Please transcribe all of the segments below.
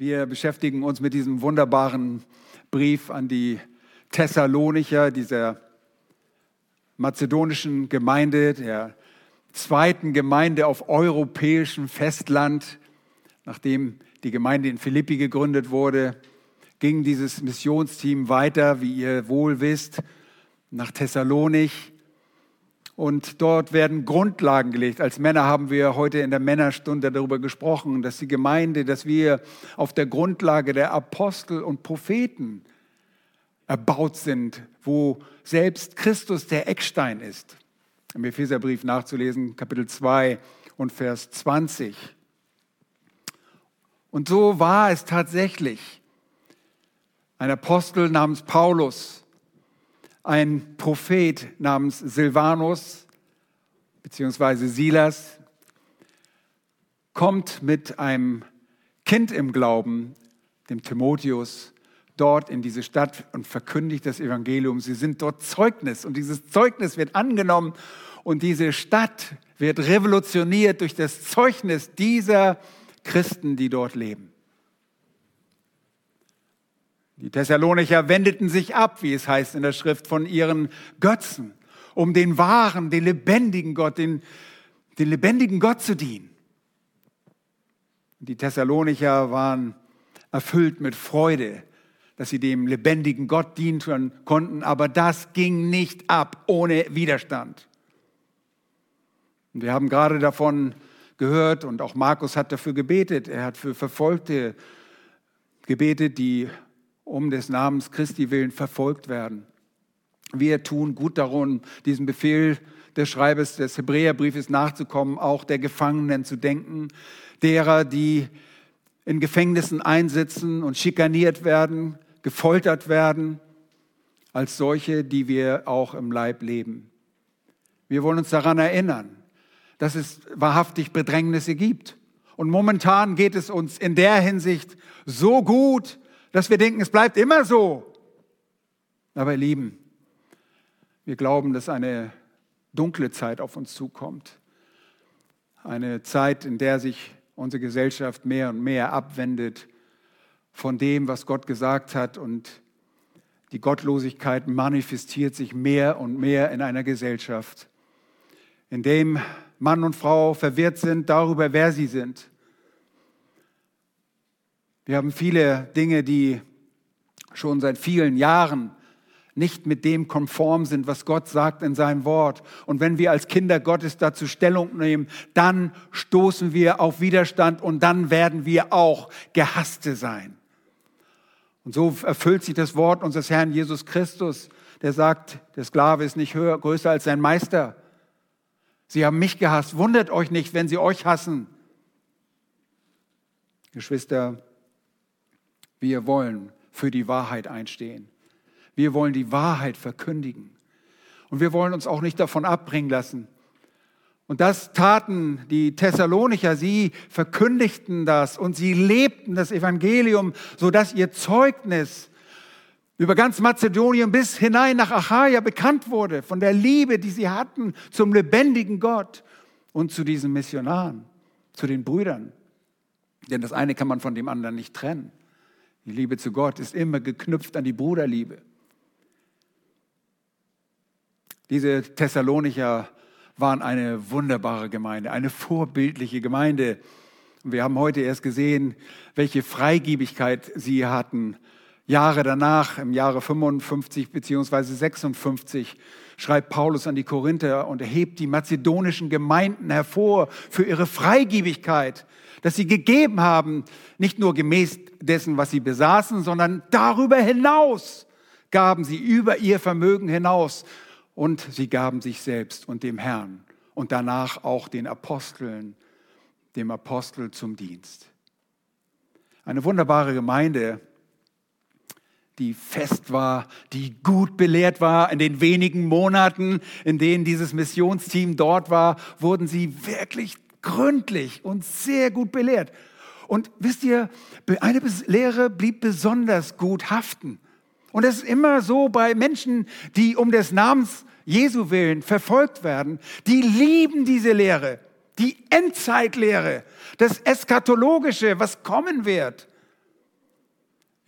Wir beschäftigen uns mit diesem wunderbaren Brief an die Thessalonicher, dieser mazedonischen Gemeinde, der zweiten Gemeinde auf europäischem Festland, nachdem die Gemeinde in Philippi gegründet wurde, ging dieses Missionsteam weiter, wie ihr wohl wisst, nach Thessalonik. Und dort werden Grundlagen gelegt. Als Männer haben wir heute in der Männerstunde darüber gesprochen, dass die Gemeinde, dass wir auf der Grundlage der Apostel und Propheten erbaut sind, wo selbst Christus der Eckstein ist. Im Epheserbrief nachzulesen, Kapitel 2 und Vers 20. Und so war es tatsächlich. Ein Apostel namens Paulus, ein Prophet namens Silvanus beziehungsweise Silas kommt mit einem Kind im Glauben, dem Timotheus, dort in diese Stadt und verkündigt das Evangelium. Sie sind dort Zeugnis und dieses Zeugnis wird angenommen und diese Stadt wird revolutioniert durch das Zeugnis dieser Christen, die dort leben. Die Thessalonicher wendeten sich ab, wie es heißt in der Schrift, von ihren Götzen, um den wahren, den lebendigen Gott, den, den lebendigen Gott zu dienen. Die Thessalonicher waren erfüllt mit Freude, dass sie dem lebendigen Gott dienen konnten, aber das ging nicht ab ohne Widerstand. Und wir haben gerade davon gehört und auch Markus hat dafür gebetet. Er hat für Verfolgte gebetet, die um des Namens Christi willen verfolgt werden. Wir tun gut darum, diesem Befehl des Schreibers des Hebräerbriefes nachzukommen, auch der Gefangenen zu denken, derer, die in Gefängnissen einsitzen und schikaniert werden, gefoltert werden, als solche, die wir auch im Leib leben. Wir wollen uns daran erinnern, dass es wahrhaftig Bedrängnisse gibt. Und momentan geht es uns in der Hinsicht so gut, dass wir denken, es bleibt immer so. Aber ihr Lieben, wir glauben, dass eine dunkle Zeit auf uns zukommt. Eine Zeit, in der sich unsere Gesellschaft mehr und mehr abwendet von dem, was Gott gesagt hat und die Gottlosigkeit manifestiert sich mehr und mehr in einer Gesellschaft, in dem Mann und Frau verwirrt sind darüber, wer sie sind. Wir haben viele Dinge, die schon seit vielen Jahren nicht mit dem konform sind, was Gott sagt in seinem Wort. Und wenn wir als Kinder Gottes dazu Stellung nehmen, dann stoßen wir auf Widerstand und dann werden wir auch Gehasste sein. Und so erfüllt sich das Wort unseres Herrn Jesus Christus, der sagt, der Sklave ist nicht höher, größer als sein Meister. Sie haben mich gehasst. Wundert euch nicht, wenn sie euch hassen. Geschwister, wir wollen für die Wahrheit einstehen. Wir wollen die Wahrheit verkündigen. Und wir wollen uns auch nicht davon abbringen lassen. Und das taten die Thessalonicher. Sie verkündigten das und sie lebten das Evangelium, sodass ihr Zeugnis über ganz Mazedonien bis hinein nach Achaia bekannt wurde, von der Liebe, die sie hatten zum lebendigen Gott und zu diesen Missionaren, zu den Brüdern. Denn das eine kann man von dem anderen nicht trennen. Die Liebe zu Gott ist immer geknüpft an die Bruderliebe. Diese Thessalonicher waren eine wunderbare Gemeinde, eine vorbildliche Gemeinde. Wir haben heute erst gesehen, welche Freigiebigkeit sie hatten Jahre danach, im Jahre 55 beziehungsweise 56, schreibt Paulus an die Korinther und erhebt die mazedonischen Gemeinden hervor für ihre Freigiebigkeit, dass sie gegeben haben, nicht nur gemäß dessen, was sie besaßen, sondern darüber hinaus gaben sie über ihr Vermögen hinaus und sie gaben sich selbst und dem Herrn und danach auch den Aposteln, dem Apostel zum Dienst. Eine wunderbare Gemeinde, die fest war, die gut belehrt war. In den wenigen Monaten, in denen dieses Missionsteam dort war, wurden sie wirklich gründlich und sehr gut belehrt. Und wisst ihr, eine Lehre blieb besonders gut haften. Und es ist immer so bei Menschen, die um des Namens Jesu willen verfolgt werden, die lieben diese Lehre, die Endzeitlehre, das Eskatologische, was kommen wird.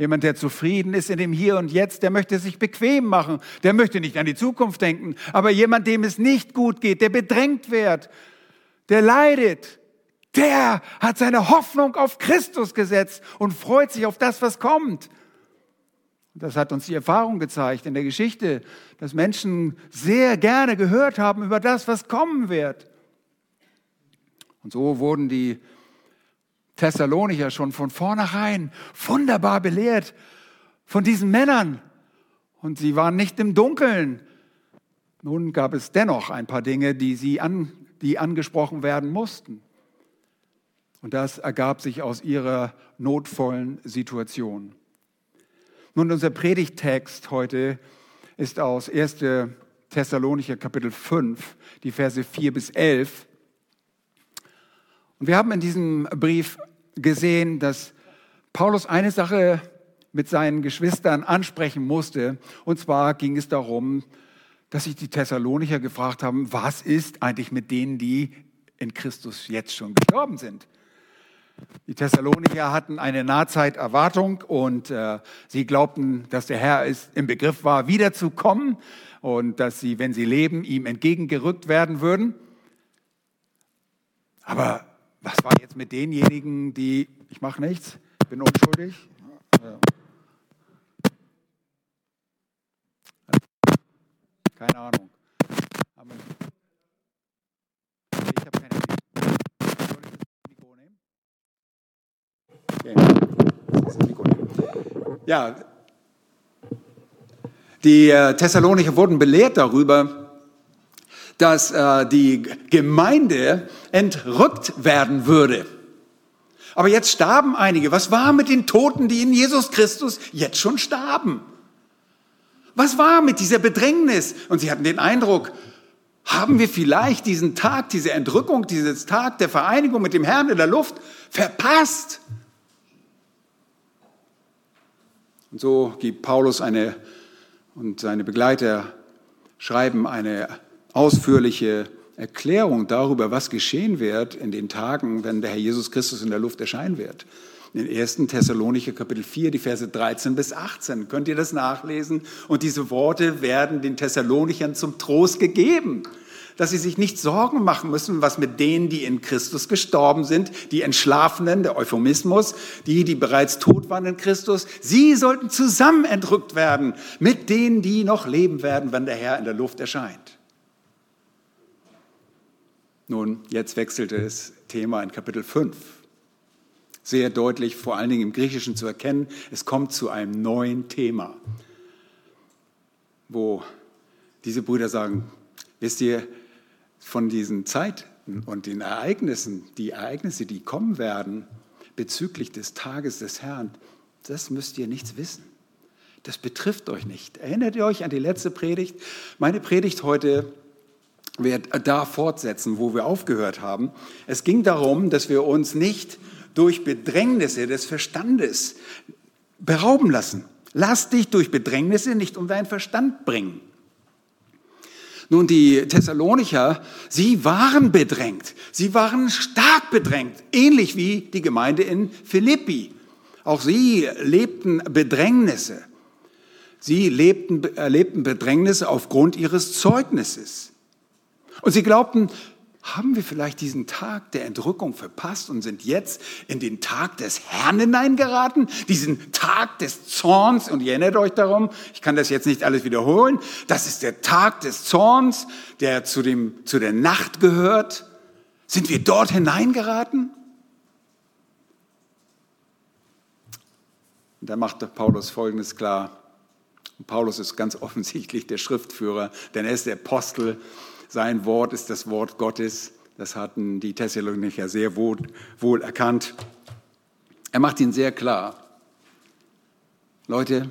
Jemand, der zufrieden ist in dem Hier und Jetzt, der möchte sich bequem machen, der möchte nicht an die Zukunft denken. Aber jemand, dem es nicht gut geht, der bedrängt wird, der leidet, der hat seine Hoffnung auf Christus gesetzt und freut sich auf das, was kommt. Das hat uns die Erfahrung gezeigt in der Geschichte, dass Menschen sehr gerne gehört haben über das, was kommen wird. Und so wurden die Thessalonicher schon von vornherein wunderbar belehrt von diesen Männern. Und sie waren nicht im Dunkeln. Nun gab es dennoch ein paar Dinge, die, sie an, die angesprochen werden mussten. Und das ergab sich aus ihrer notvollen Situation. Nun, unser Predigttext heute ist aus 1. Thessalonicher Kapitel 5, die Verse 4 bis 11. Und wir haben in diesem Brief gesehen, dass Paulus eine Sache mit seinen Geschwistern ansprechen musste. Und zwar ging es darum, dass sich die Thessalonicher gefragt haben, was ist eigentlich mit denen, die in Christus jetzt schon gestorben sind? Die Thessalonicher hatten eine Nahzeiterwartung und äh, sie glaubten, dass der Herr ist, im Begriff war, wiederzukommen und dass sie, wenn sie leben, ihm entgegengerückt werden würden. Aber was war jetzt mit denjenigen, die, ich mache nichts, bin unschuldig? Keine Ahnung. Ich habe keine Ja, die äh, Thessalonicher wurden belehrt darüber, dass äh, die Gemeinde entrückt werden würde. Aber jetzt starben einige. Was war mit den Toten, die in Jesus Christus jetzt schon starben? Was war mit dieser Bedrängnis? Und sie hatten den Eindruck, haben wir vielleicht diesen Tag, diese Entrückung, dieses Tag der Vereinigung mit dem Herrn in der Luft verpasst? Und so gibt Paulus eine und seine Begleiter schreiben eine ausführliche Erklärung darüber, was geschehen wird in den Tagen, wenn der Herr Jesus Christus in der Luft erscheinen wird. In 1. Thessalonicher Kapitel 4, die Verse 13 bis 18. Könnt ihr das nachlesen? Und diese Worte werden den Thessalonichern zum Trost gegeben dass sie sich nicht Sorgen machen müssen, was mit denen, die in Christus gestorben sind, die Entschlafenen, der Euphemismus, die, die bereits tot waren in Christus, sie sollten zusammen entrückt werden mit denen, die noch leben werden, wenn der Herr in der Luft erscheint. Nun, jetzt wechselte das Thema in Kapitel 5. Sehr deutlich, vor allen Dingen im Griechischen zu erkennen, es kommt zu einem neuen Thema, wo diese Brüder sagen, wisst ihr, von diesen Zeiten und den Ereignissen, die Ereignisse, die kommen werden bezüglich des Tages des Herrn, das müsst ihr nichts wissen. Das betrifft euch nicht. Erinnert ihr euch an die letzte Predigt? Meine Predigt heute wird da fortsetzen, wo wir aufgehört haben. Es ging darum, dass wir uns nicht durch Bedrängnisse des Verstandes berauben lassen. Lass dich durch Bedrängnisse nicht um deinen Verstand bringen. Nun, die Thessalonicher, sie waren bedrängt. Sie waren stark bedrängt, ähnlich wie die Gemeinde in Philippi. Auch sie lebten Bedrängnisse. Sie lebten, erlebten Bedrängnisse aufgrund ihres Zeugnisses. Und sie glaubten, haben wir vielleicht diesen Tag der Entrückung verpasst und sind jetzt in den Tag des Herrn hineingeraten? Diesen Tag des Zorns, und ihr erinnert euch darum, ich kann das jetzt nicht alles wiederholen, das ist der Tag des Zorns, der zu, dem, zu der Nacht gehört. Sind wir dort hineingeraten? Und da macht Paulus Folgendes klar. Paulus ist ganz offensichtlich der Schriftführer, denn er ist der Apostel sein Wort ist das Wort Gottes. Das hatten die Thessalonicher sehr wohl, wohl erkannt. Er macht ihnen sehr klar, Leute,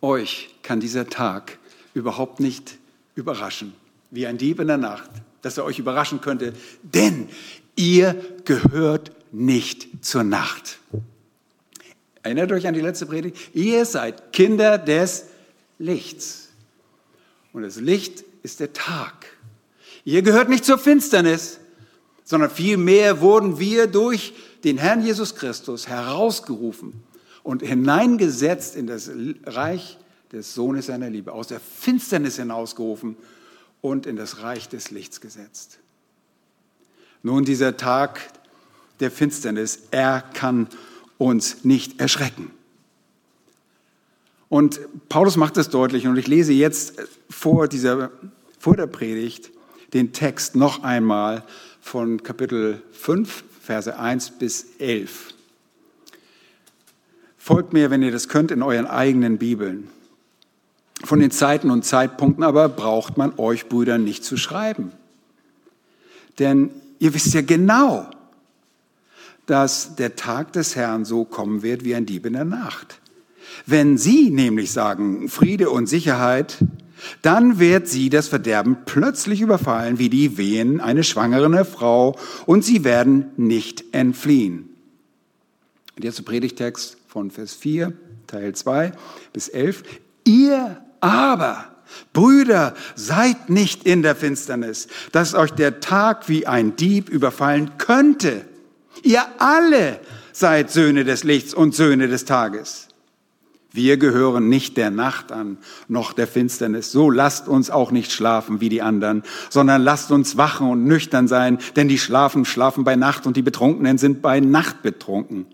euch kann dieser Tag überhaupt nicht überraschen, wie ein Dieb in der Nacht, dass er euch überraschen könnte, denn ihr gehört nicht zur Nacht. Erinnert euch an die letzte Predigt? Ihr seid Kinder des Lichts. Und das Licht ist der Tag. Ihr gehört nicht zur Finsternis, sondern vielmehr wurden wir durch den Herrn Jesus Christus herausgerufen und hineingesetzt in das Reich des Sohnes seiner Liebe, aus der Finsternis hinausgerufen und in das Reich des Lichts gesetzt. Nun, dieser Tag der Finsternis, er kann uns nicht erschrecken. Und Paulus macht das deutlich und ich lese jetzt vor, dieser, vor der Predigt den Text noch einmal von Kapitel 5, Verse 1 bis 11. Folgt mir, wenn ihr das könnt, in euren eigenen Bibeln. Von den Zeiten und Zeitpunkten aber braucht man euch Brüder nicht zu schreiben. Denn ihr wisst ja genau, dass der Tag des Herrn so kommen wird wie ein Dieb in der Nacht. Wenn sie nämlich sagen Friede und Sicherheit, dann wird sie das Verderben plötzlich überfallen wie die Wehen eine schwangere Frau und sie werden nicht entfliehen. Und jetzt der Predigtext von Vers 4, Teil 2 bis 11. Ihr aber, Brüder, seid nicht in der Finsternis, dass euch der Tag wie ein Dieb überfallen könnte. Ihr alle seid Söhne des Lichts und Söhne des Tages. Wir gehören nicht der Nacht an, noch der Finsternis. So lasst uns auch nicht schlafen wie die anderen, sondern lasst uns wachen und nüchtern sein, denn die schlafen, schlafen bei Nacht und die Betrunkenen sind bei Nacht betrunken.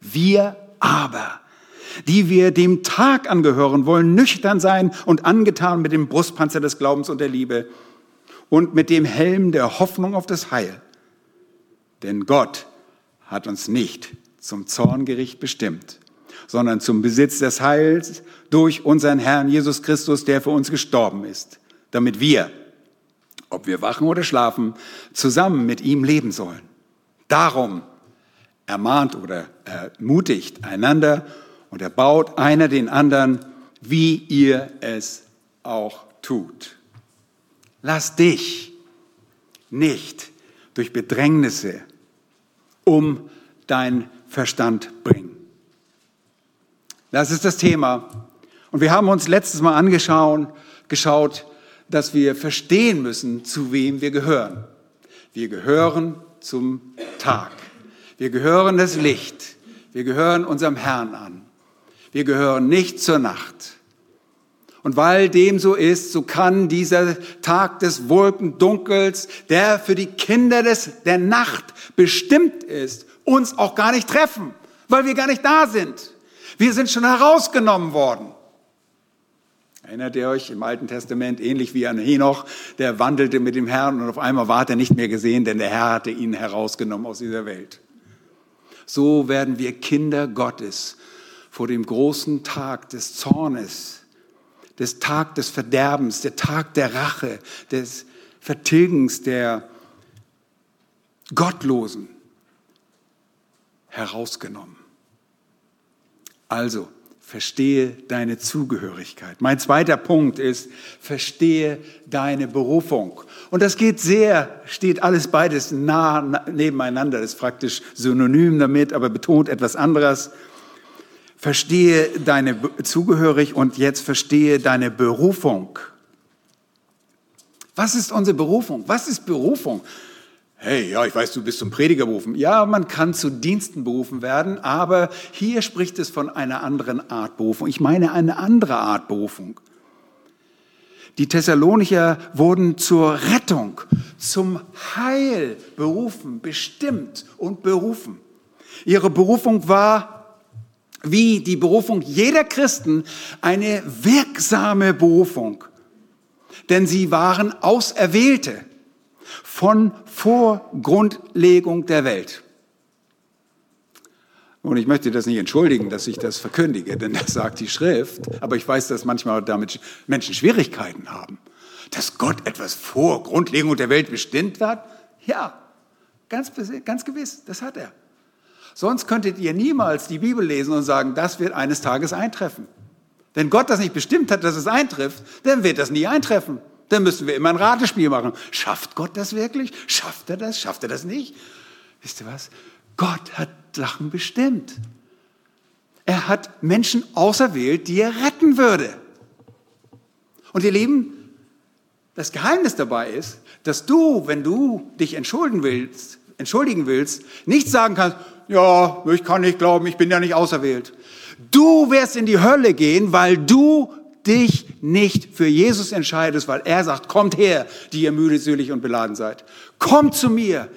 Wir aber, die wir dem Tag angehören, wollen nüchtern sein und angetan mit dem Brustpanzer des Glaubens und der Liebe und mit dem Helm der Hoffnung auf das Heil. Denn Gott hat uns nicht zum Zorngericht bestimmt, sondern zum Besitz des Heils durch unseren Herrn Jesus Christus, der für uns gestorben ist, damit wir, ob wir wachen oder schlafen, zusammen mit ihm leben sollen. Darum ermahnt oder ermutigt einander und erbaut einer den anderen, wie ihr es auch tut. Lass dich nicht durch Bedrängnisse um dein Verstand bringen. Das ist das Thema. Und wir haben uns letztes Mal angeschaut, geschaut, dass wir verstehen müssen, zu wem wir gehören. Wir gehören zum Tag. Wir gehören das Licht. Wir gehören unserem Herrn an. Wir gehören nicht zur Nacht. Und weil dem so ist, so kann dieser Tag des Wolkendunkels, der für die Kinder des, der Nacht bestimmt ist, uns auch gar nicht treffen, weil wir gar nicht da sind. Wir sind schon herausgenommen worden. Erinnert ihr euch im Alten Testament, ähnlich wie an Henoch, der wandelte mit dem Herrn und auf einmal war er nicht mehr gesehen, denn der Herr hatte ihn herausgenommen aus dieser Welt. So werden wir Kinder Gottes vor dem großen Tag des Zornes, des Tag des Verderbens, der Tag der Rache, des Vertilgens der Gottlosen herausgenommen. Also, verstehe deine Zugehörigkeit. Mein zweiter Punkt ist, verstehe deine Berufung. Und das geht sehr, steht alles beides nah nebeneinander, ist praktisch synonym damit, aber betont etwas anderes. Verstehe deine Zugehörigkeit und jetzt verstehe deine Berufung. Was ist unsere Berufung? Was ist Berufung? Hey, ja, ich weiß, du bist zum Prediger berufen. Ja, man kann zu Diensten berufen werden, aber hier spricht es von einer anderen Art Berufung. Ich meine eine andere Art Berufung. Die Thessalonicher wurden zur Rettung, zum Heil berufen, bestimmt und berufen. Ihre Berufung war, wie die Berufung jeder Christen, eine wirksame Berufung. Denn sie waren Auserwählte von Vorgrundlegung der Welt. Und ich möchte das nicht entschuldigen, dass ich das verkündige, denn das sagt die Schrift. Aber ich weiß, dass manchmal damit Menschen Schwierigkeiten haben. Dass Gott etwas vor Grundlegung der Welt bestimmt hat? Ja, ganz, ganz gewiss, das hat er. Sonst könntet ihr niemals die Bibel lesen und sagen, das wird eines Tages eintreffen. Wenn Gott das nicht bestimmt hat, dass es eintrifft, dann wird das nie eintreffen. Dann müssen wir immer ein Ratespiel machen. Schafft Gott das wirklich? Schafft er das? Schafft er das nicht? Wisst ihr was? Gott hat Sachen bestimmt. Er hat Menschen auserwählt, die er retten würde. Und ihr Lieben, das Geheimnis dabei ist, dass du, wenn du dich entschuldigen willst, entschuldigen willst, nicht sagen kannst, ja, ich kann nicht glauben, ich bin ja nicht auserwählt. Du wirst in die Hölle gehen, weil du dich nicht für Jesus entscheidest, weil er sagt, kommt her, die ihr müde, selig und beladen seid. Kommt zu mir.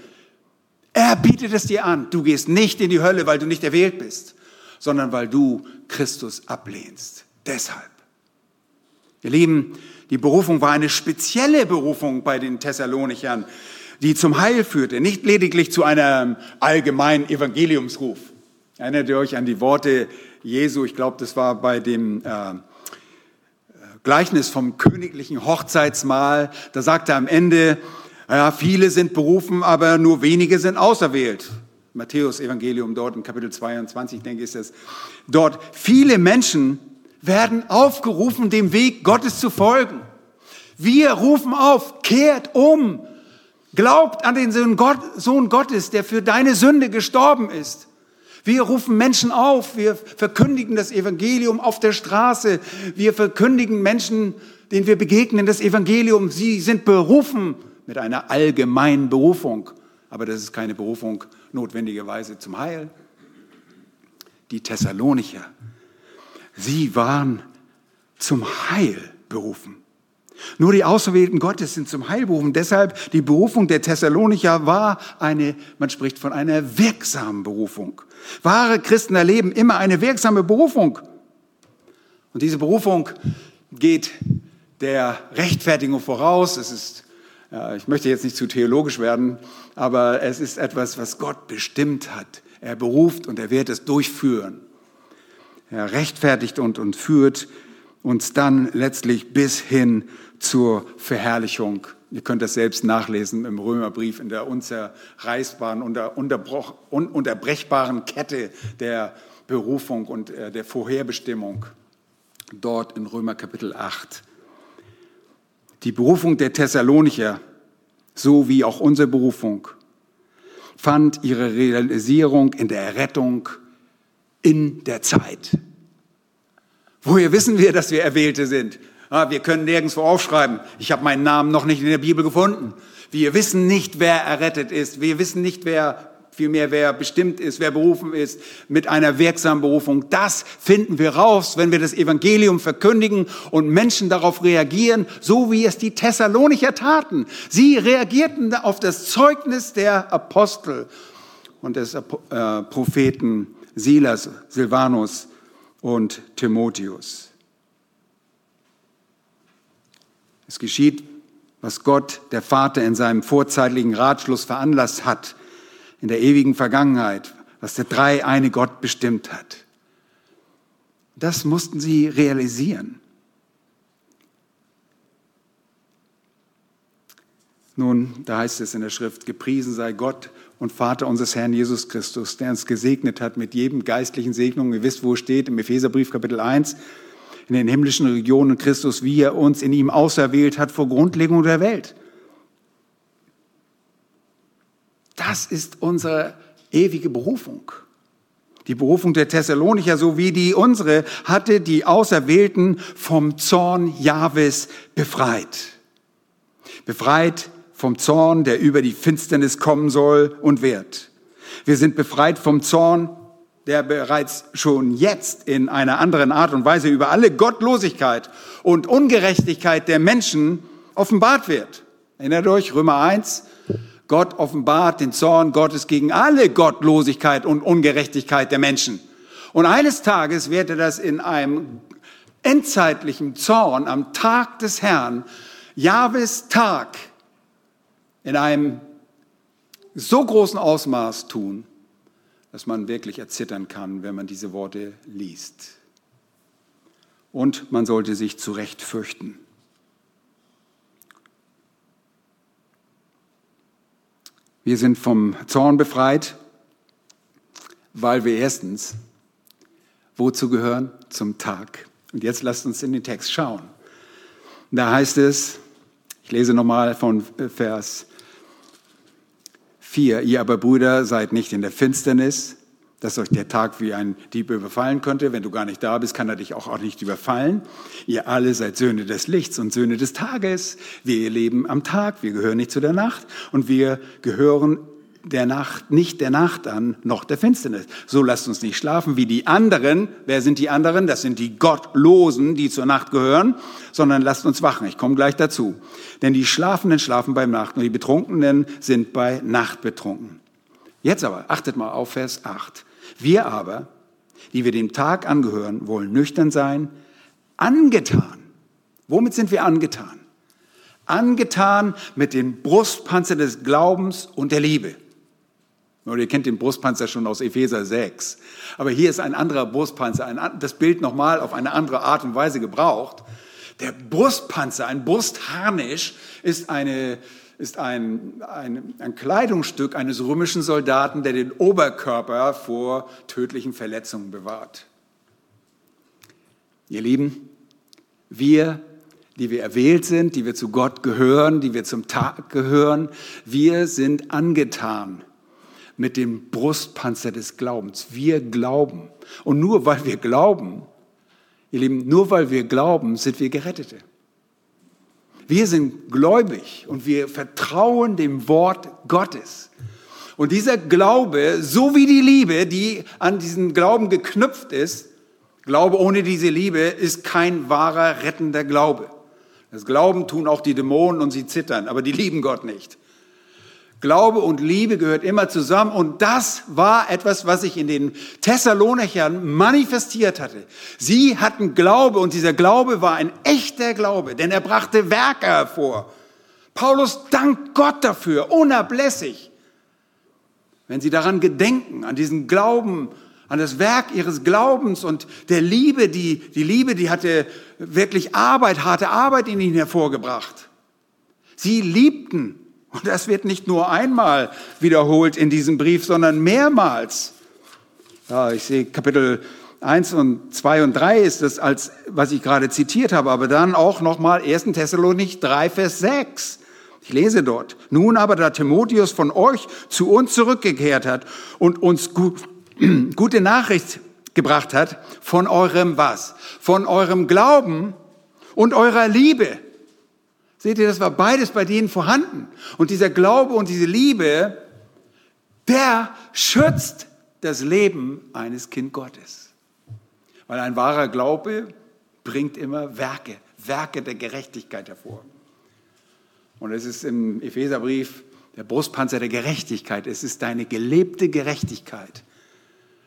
Er bietet es dir an. Du gehst nicht in die Hölle, weil du nicht erwählt bist, sondern weil du Christus ablehnst. Deshalb. Ihr Lieben, die Berufung war eine spezielle Berufung bei den Thessalonichern, die zum Heil führte, nicht lediglich zu einem allgemeinen Evangeliumsruf. Erinnert ihr euch an die Worte Jesu? Ich glaube, das war bei dem äh, Gleichnis vom königlichen Hochzeitsmahl. Da sagt er am Ende, ja, viele sind berufen, aber nur wenige sind auserwählt. Matthäus Evangelium dort in Kapitel 22, denke ich, ist das. Dort viele Menschen werden aufgerufen, dem Weg Gottes zu folgen. Wir rufen auf, kehrt um, glaubt an den Sohn, Gott, Sohn Gottes, der für deine Sünde gestorben ist. Wir rufen Menschen auf, wir verkündigen das Evangelium auf der Straße, wir verkündigen Menschen, denen wir begegnen, das Evangelium. Sie sind berufen mit einer allgemeinen Berufung, aber das ist keine Berufung notwendigerweise zum Heil. Die Thessalonicher, sie waren zum Heil berufen. Nur die Auserwählten Gottes sind zum Heil berufen. Deshalb die Berufung der Thessalonicher war eine, man spricht von einer wirksamen Berufung. Wahre Christen erleben immer eine wirksame Berufung. Und diese Berufung geht der Rechtfertigung voraus. Es ist, ich möchte jetzt nicht zu theologisch werden, aber es ist etwas, was Gott bestimmt hat. Er beruft und er wird es durchführen. Er rechtfertigt und, und führt uns dann letztlich bis hin zur Verherrlichung Ihr könnt das selbst nachlesen im Römerbrief in der unzerreißbaren, ununterbrechbaren Kette der Berufung und äh, der Vorherbestimmung. Dort in Römer Kapitel 8. Die Berufung der Thessalonicher, so wie auch unsere Berufung, fand ihre Realisierung in der Errettung in der Zeit. Woher wissen wir, dass wir Erwählte sind? Ah, wir können nirgendwo aufschreiben, ich habe meinen Namen noch nicht in der Bibel gefunden. Wir wissen nicht, wer errettet ist. Wir wissen nicht, wer vielmehr wer bestimmt ist, wer berufen ist mit einer wirksamen Berufung. Das finden wir raus, wenn wir das Evangelium verkündigen und Menschen darauf reagieren, so wie es die Thessalonicher taten. Sie reagierten auf das Zeugnis der Apostel und des äh, Propheten Silas, Silvanus und Timotheus. Es geschieht, was Gott, der Vater, in seinem vorzeitlichen Ratschluss veranlasst hat, in der ewigen Vergangenheit, was der drei eine Gott bestimmt hat. Das mussten sie realisieren. Nun, da heißt es in der Schrift, gepriesen sei Gott und Vater unseres Herrn Jesus Christus, der uns gesegnet hat mit jedem geistlichen Segnung. Ihr wisst, wo es steht, im Epheserbrief Kapitel 1 in den himmlischen Regionen Christus, wie er uns in ihm auserwählt hat vor Grundlegung der Welt. Das ist unsere ewige Berufung. Die Berufung der Thessalonicher sowie die unsere hatte die Auserwählten vom Zorn Jahwes befreit. Befreit vom Zorn, der über die Finsternis kommen soll und wird. Wir sind befreit vom Zorn, der bereits schon jetzt in einer anderen Art und Weise über alle Gottlosigkeit und Ungerechtigkeit der Menschen offenbart wird. Erinnert euch, Römer 1, Gott offenbart den Zorn Gottes gegen alle Gottlosigkeit und Ungerechtigkeit der Menschen. Und eines Tages wird er das in einem endzeitlichen Zorn am Tag des Herrn, Jahwes Tag, in einem so großen Ausmaß tun, dass man wirklich erzittern kann, wenn man diese Worte liest. Und man sollte sich zu Recht fürchten. Wir sind vom Zorn befreit, weil wir erstens wozu gehören? Zum Tag. Und jetzt lasst uns in den Text schauen. Da heißt es, ich lese nochmal von Vers 4. Ihr aber Brüder seid nicht in der Finsternis, dass euch der Tag wie ein Dieb überfallen könnte. Wenn du gar nicht da bist, kann er dich auch, auch nicht überfallen. Ihr alle seid Söhne des Lichts und Söhne des Tages. Wir leben am Tag, wir gehören nicht zu der Nacht und wir gehören der Nacht, nicht der Nacht an, noch der Finsternis. So lasst uns nicht schlafen wie die anderen. Wer sind die anderen? Das sind die Gottlosen, die zur Nacht gehören, sondern lasst uns wachen. Ich komme gleich dazu. Denn die Schlafenden schlafen bei Nacht und die Betrunkenen sind bei Nacht betrunken. Jetzt aber, achtet mal auf Vers 8. Wir aber, die wir dem Tag angehören, wollen nüchtern sein, angetan. Womit sind wir angetan? Angetan mit dem Brustpanzer des Glaubens und der Liebe. Oder ihr kennt den Brustpanzer schon aus Epheser 6. Aber hier ist ein anderer Brustpanzer, ein, das Bild nochmal auf eine andere Art und Weise gebraucht. Der Brustpanzer, ein Brustharnisch, ist, eine, ist ein, ein, ein Kleidungsstück eines römischen Soldaten, der den Oberkörper vor tödlichen Verletzungen bewahrt. Ihr Lieben, wir, die wir erwählt sind, die wir zu Gott gehören, die wir zum Tag gehören, wir sind angetan mit dem Brustpanzer des Glaubens. Wir glauben. Und nur weil wir glauben, ihr Lieben, nur weil wir glauben, sind wir Gerettete. Wir sind gläubig und wir vertrauen dem Wort Gottes. Und dieser Glaube, so wie die Liebe, die an diesen Glauben geknüpft ist, Glaube ohne diese Liebe ist kein wahrer rettender Glaube. Das Glauben tun auch die Dämonen und sie zittern, aber die lieben Gott nicht. Glaube und Liebe gehört immer zusammen und das war etwas, was sich in den Thessalonichern manifestiert hatte. Sie hatten Glaube und dieser Glaube war ein echter Glaube, denn er brachte Werke hervor. Paulus dankt Gott dafür, unablässig. Wenn sie daran gedenken, an diesen Glauben, an das Werk ihres Glaubens und der Liebe, die, die Liebe, die hatte wirklich Arbeit, harte Arbeit in ihnen hervorgebracht. Sie liebten und das wird nicht nur einmal wiederholt in diesem Brief, sondern mehrmals. Ja, ich sehe Kapitel 1 und 2 und 3 ist das als, was ich gerade zitiert habe, aber dann auch nochmal 1. Thessalonik 3, Vers 6. Ich lese dort. Nun aber, da Timotheus von euch zu uns zurückgekehrt hat und uns gut, gute Nachricht gebracht hat von eurem was? Von eurem Glauben und eurer Liebe Seht ihr, das war beides bei denen vorhanden. Und dieser Glaube und diese Liebe, der schützt das Leben eines Kind Gottes. Weil ein wahrer Glaube bringt immer Werke, Werke der Gerechtigkeit hervor. Und es ist im Epheserbrief der Brustpanzer der Gerechtigkeit. Es ist deine gelebte Gerechtigkeit.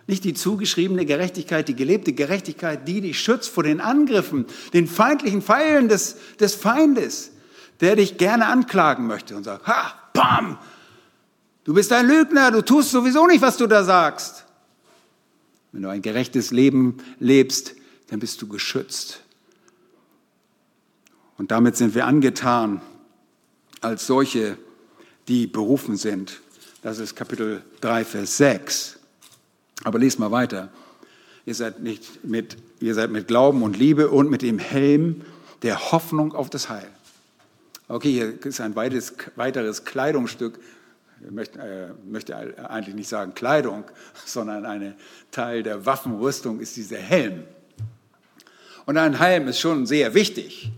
Nicht die zugeschriebene Gerechtigkeit, die gelebte Gerechtigkeit, die dich schützt vor den Angriffen, den feindlichen Pfeilen des, des Feindes der dich gerne anklagen möchte und sagt, ha, bam, du bist ein Lügner, du tust sowieso nicht, was du da sagst. Wenn du ein gerechtes Leben lebst, dann bist du geschützt. Und damit sind wir angetan als solche, die berufen sind. Das ist Kapitel 3, Vers 6. Aber lest mal weiter. Ihr seid, nicht mit, ihr seid mit Glauben und Liebe und mit dem Helm der Hoffnung auf das Heil. Okay, hier ist ein weiteres, weiteres Kleidungsstück. Ich möchte, äh, möchte eigentlich nicht sagen Kleidung, sondern ein Teil der Waffenrüstung ist dieser Helm. Und ein Helm ist schon sehr wichtig.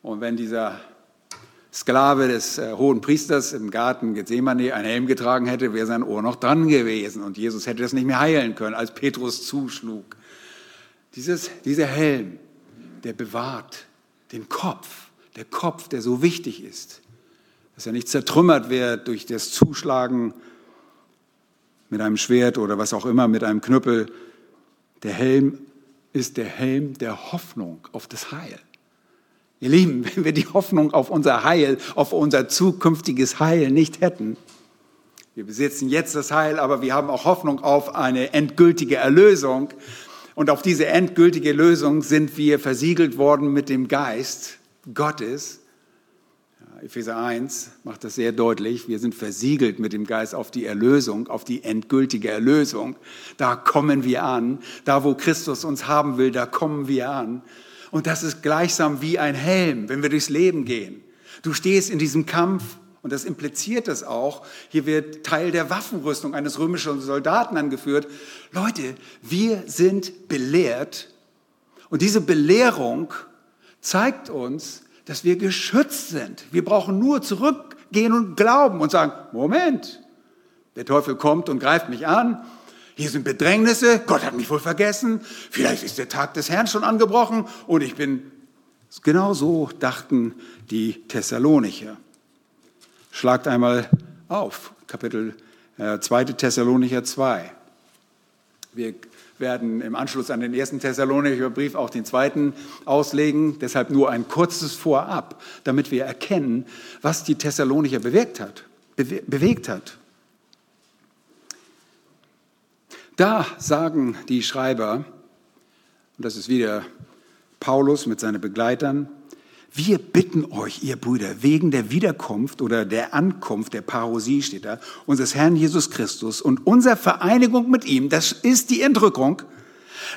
Und wenn dieser Sklave des äh, hohen Priesters im Garten Gethsemane einen Helm getragen hätte, wäre sein Ohr noch dran gewesen und Jesus hätte das nicht mehr heilen können, als Petrus zuschlug. Dieses, dieser Helm, der bewahrt den Kopf der Kopf, der so wichtig ist, dass er nicht zertrümmert wird durch das Zuschlagen mit einem Schwert oder was auch immer, mit einem Knüppel. Der Helm ist der Helm der Hoffnung auf das Heil. Ihr Lieben, wenn wir die Hoffnung auf unser Heil, auf unser zukünftiges Heil nicht hätten, wir besitzen jetzt das Heil, aber wir haben auch Hoffnung auf eine endgültige Erlösung. Und auf diese endgültige Lösung sind wir versiegelt worden mit dem Geist. Gottes. Epheser 1 macht das sehr deutlich. Wir sind versiegelt mit dem Geist auf die Erlösung, auf die endgültige Erlösung. Da kommen wir an. Da, wo Christus uns haben will, da kommen wir an. Und das ist gleichsam wie ein Helm, wenn wir durchs Leben gehen. Du stehst in diesem Kampf und das impliziert das auch. Hier wird Teil der Waffenrüstung eines römischen Soldaten angeführt. Leute, wir sind belehrt und diese Belehrung zeigt uns, dass wir geschützt sind. Wir brauchen nur zurückgehen und glauben und sagen, Moment, Der Teufel kommt und greift mich an. Hier sind Bedrängnisse. Gott hat mich wohl vergessen. Vielleicht ist der Tag des Herrn schon angebrochen und ich bin. Genau so dachten die Thessalonicher. Schlagt einmal auf, Kapitel äh, 2. Thessalonicher 2. Wir werden im Anschluss an den ersten Thessalonicher Brief auch den zweiten auslegen. Deshalb nur ein kurzes Vorab, damit wir erkennen, was die Thessalonicher bewegt hat. Bewegt hat. Da sagen die Schreiber, und das ist wieder Paulus mit seinen Begleitern, wir bitten euch, ihr Brüder, wegen der Wiederkunft oder der Ankunft der Parosie steht da, unseres Herrn Jesus Christus und unserer Vereinigung mit ihm, das ist die Entrückung,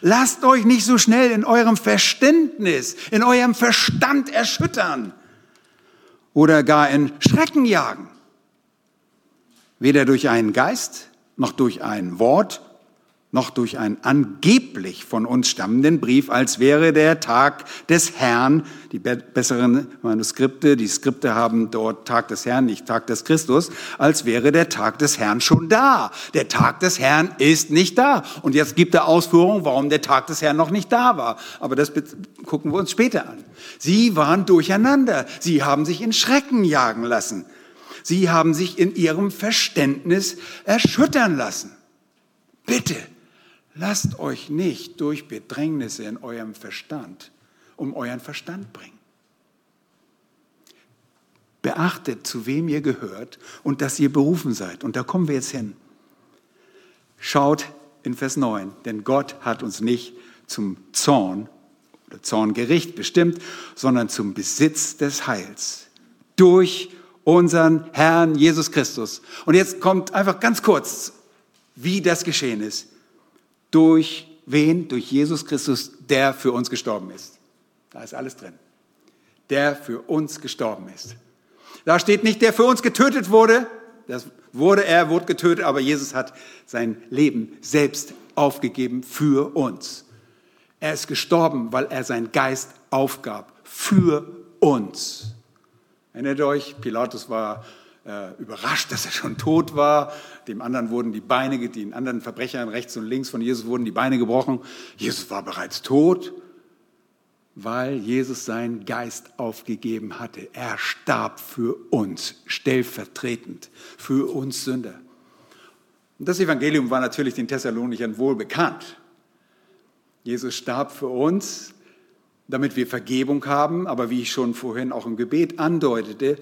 lasst euch nicht so schnell in eurem Verständnis, in eurem Verstand erschüttern oder gar in Schrecken jagen. Weder durch einen Geist, noch durch ein Wort, noch durch einen angeblich von uns stammenden Brief, als wäre der Tag des Herrn, die besseren Manuskripte, die Skripte haben dort Tag des Herrn, nicht Tag des Christus, als wäre der Tag des Herrn schon da. Der Tag des Herrn ist nicht da. Und jetzt gibt er Ausführungen, warum der Tag des Herrn noch nicht da war. Aber das gucken wir uns später an. Sie waren durcheinander. Sie haben sich in Schrecken jagen lassen. Sie haben sich in ihrem Verständnis erschüttern lassen. Bitte, Lasst euch nicht durch Bedrängnisse in eurem Verstand um euren Verstand bringen. Beachtet, zu wem ihr gehört und dass ihr berufen seid. Und da kommen wir jetzt hin. Schaut in Vers 9, denn Gott hat uns nicht zum Zorn oder Zorngericht bestimmt, sondern zum Besitz des Heils durch unseren Herrn Jesus Christus. Und jetzt kommt einfach ganz kurz, wie das geschehen ist durch wen? Durch Jesus Christus, der für uns gestorben ist. Da ist alles drin. Der für uns gestorben ist. Da steht nicht, der für uns getötet wurde. Das wurde er, wurde getötet, aber Jesus hat sein Leben selbst aufgegeben für uns. Er ist gestorben, weil er seinen Geist aufgab für uns. Erinnert euch, Pilatus war äh, überrascht, dass er schon tot war. Dem anderen wurden die Beine, den anderen Verbrechern rechts und links von Jesus wurden die Beine gebrochen. Jesus war bereits tot, weil Jesus seinen Geist aufgegeben hatte. Er starb für uns, stellvertretend, für uns Sünder. Und das Evangelium war natürlich den Thessalonichern wohl bekannt. Jesus starb für uns, damit wir Vergebung haben, aber wie ich schon vorhin auch im Gebet andeutete,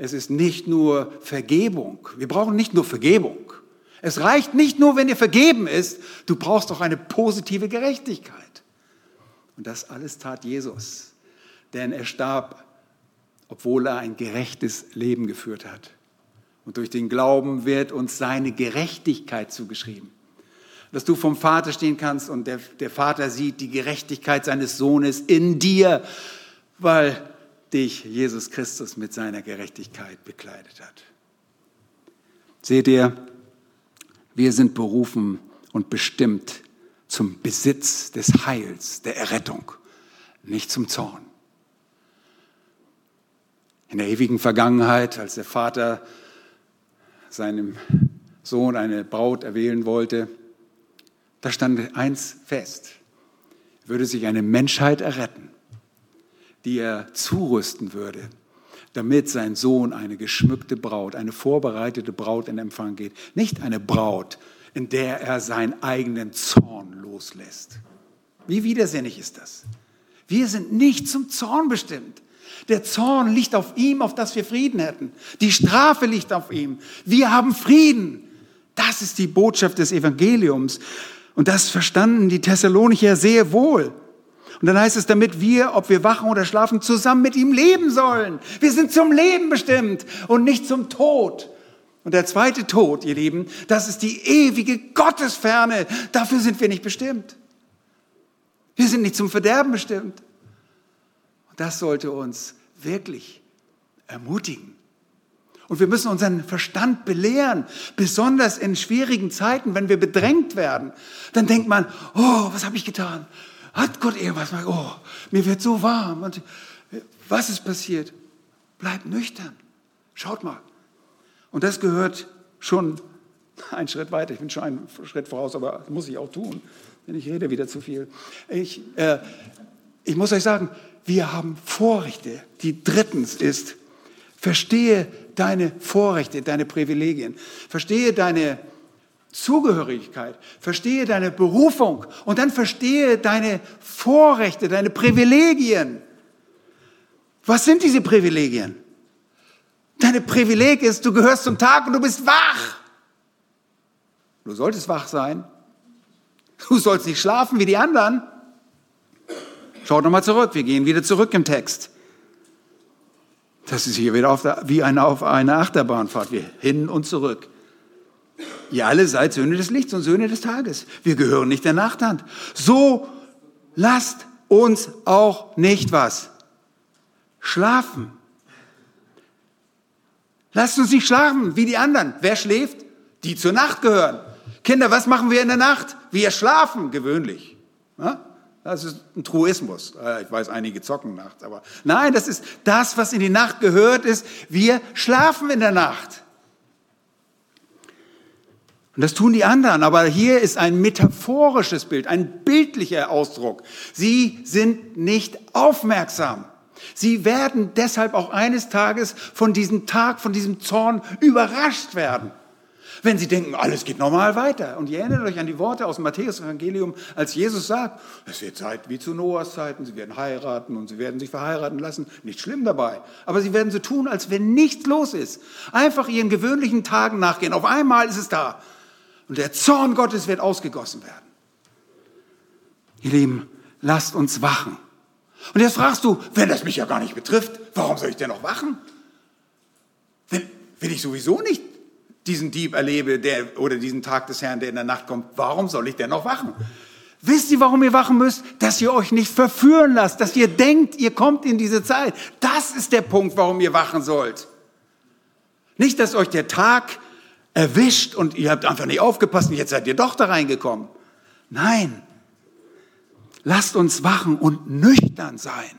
es ist nicht nur Vergebung. Wir brauchen nicht nur Vergebung. Es reicht nicht nur, wenn dir vergeben ist, du brauchst auch eine positive Gerechtigkeit. Und das alles tat Jesus. Denn er starb, obwohl er ein gerechtes Leben geführt hat. Und durch den Glauben wird uns seine Gerechtigkeit zugeschrieben. Dass du vom Vater stehen kannst und der, der Vater sieht die Gerechtigkeit seines Sohnes in dir, weil dich Jesus Christus mit seiner Gerechtigkeit bekleidet hat. Seht ihr, wir sind berufen und bestimmt zum Besitz des Heils, der Errettung, nicht zum Zorn. In der ewigen Vergangenheit, als der Vater seinem Sohn eine Braut erwählen wollte, da stand eins fest. Würde sich eine Menschheit erretten, die er zurüsten würde, damit sein Sohn eine geschmückte Braut, eine vorbereitete Braut in Empfang geht. Nicht eine Braut, in der er seinen eigenen Zorn loslässt. Wie widersinnig ist das? Wir sind nicht zum Zorn bestimmt. Der Zorn liegt auf ihm, auf das wir Frieden hätten. Die Strafe liegt auf ihm. Wir haben Frieden. Das ist die Botschaft des Evangeliums. Und das verstanden die Thessalonicher sehr wohl. Und dann heißt es, damit wir, ob wir wachen oder schlafen, zusammen mit ihm leben sollen. Wir sind zum Leben bestimmt und nicht zum Tod. Und der zweite Tod, ihr Lieben, das ist die ewige Gottesferne. Dafür sind wir nicht bestimmt. Wir sind nicht zum Verderben bestimmt. Und das sollte uns wirklich ermutigen. Und wir müssen unseren Verstand belehren, besonders in schwierigen Zeiten, wenn wir bedrängt werden. Dann denkt man, oh, was habe ich getan? Hat Gott irgendwas? Oh, mir wird so warm. Und was ist passiert? Bleibt nüchtern. Schaut mal. Und das gehört schon Ein Schritt weiter, ich bin schon einen Schritt voraus, aber das muss ich auch tun, denn ich rede wieder zu viel. Ich, äh, ich muss euch sagen, wir haben Vorrechte, die drittens ist, verstehe deine Vorrechte, deine Privilegien, verstehe deine Zugehörigkeit, verstehe deine Berufung und dann verstehe deine Vorrechte, deine Privilegien. Was sind diese Privilegien? Deine Privileg ist, du gehörst zum Tag und du bist wach. Du solltest wach sein. Du sollst nicht schlafen wie die anderen. Schaut nochmal zurück, wir gehen wieder zurück im Text. Das ist hier wieder der, wie eine, auf einer Achterbahnfahrt, wir hin und zurück. Ihr alle seid Söhne des Lichts und Söhne des Tages. Wir gehören nicht der Nacht an. So lasst uns auch nicht was? Schlafen. Lasst uns nicht schlafen wie die anderen. Wer schläft? Die zur Nacht gehören. Kinder, was machen wir in der Nacht? Wir schlafen gewöhnlich. Das ist ein Truismus. Äh, ich weiß, einige zocken nachts, aber nein, das ist das, was in die Nacht gehört, ist, wir schlafen in der Nacht. Und das tun die anderen, aber hier ist ein metaphorisches Bild, ein bildlicher Ausdruck. Sie sind nicht aufmerksam. Sie werden deshalb auch eines Tages von diesem Tag, von diesem Zorn überrascht werden. Wenn sie denken, alles geht normal weiter. Und ihr erinnert euch an die Worte aus dem Matthäus-Evangelium, als Jesus sagt, es wird Zeit wie zu Noahs Zeiten, sie werden heiraten und sie werden sich verheiraten lassen. Nicht schlimm dabei. Aber sie werden so tun, als wenn nichts los ist. Einfach ihren gewöhnlichen Tagen nachgehen. Auf einmal ist es da. Und der Zorn Gottes wird ausgegossen werden. Ihr Lieben, lasst uns wachen. Und jetzt fragst du, wenn das mich ja gar nicht betrifft, warum soll ich denn noch wachen? Wenn, wenn ich sowieso nicht diesen Dieb erlebe der, oder diesen Tag des Herrn, der in der Nacht kommt, warum soll ich denn noch wachen? Wisst ihr, warum ihr wachen müsst? Dass ihr euch nicht verführen lasst, dass ihr denkt, ihr kommt in diese Zeit. Das ist der Punkt, warum ihr wachen sollt. Nicht, dass euch der Tag erwischt und ihr habt einfach nicht aufgepasst und jetzt seid ihr doch da reingekommen. Nein, lasst uns wachen und nüchtern sein.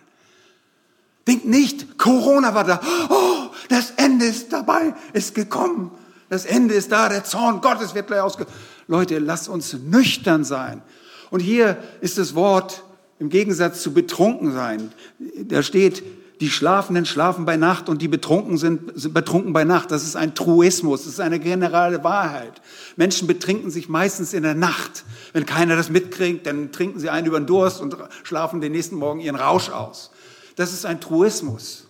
Denkt nicht, Corona war da, oh, das Ende ist dabei, ist gekommen. Das Ende ist da, der Zorn Gottes wird gleich ausge... Leute, lasst uns nüchtern sein. Und hier ist das Wort im Gegensatz zu betrunken sein. Da steht, die Schlafenden schlafen bei Nacht und die Betrunken sind, sind betrunken bei Nacht. Das ist ein Truismus, das ist eine generelle Wahrheit. Menschen betrinken sich meistens in der Nacht. Wenn keiner das mitkriegt, dann trinken sie einen über den Durst und schlafen den nächsten Morgen ihren Rausch aus. Das ist ein Truismus.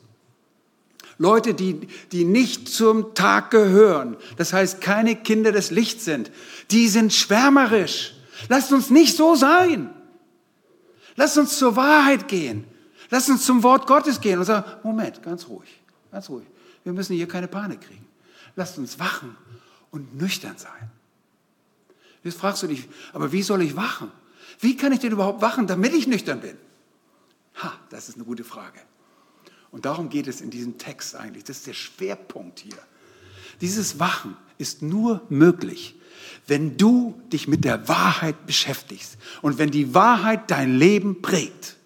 Leute, die, die nicht zum Tag gehören, das heißt keine Kinder des Lichts sind, die sind schwärmerisch. Lasst uns nicht so sein. Lasst uns zur Wahrheit gehen. Lass uns zum Wort Gottes gehen und sagen, Moment, ganz ruhig, ganz ruhig. Wir müssen hier keine Panik kriegen. Lasst uns wachen und nüchtern sein. Jetzt fragst du dich, aber wie soll ich wachen? Wie kann ich denn überhaupt wachen, damit ich nüchtern bin? Ha, das ist eine gute Frage. Und darum geht es in diesem Text eigentlich. Das ist der Schwerpunkt hier. Dieses Wachen ist nur möglich, wenn du dich mit der Wahrheit beschäftigst und wenn die Wahrheit dein Leben prägt.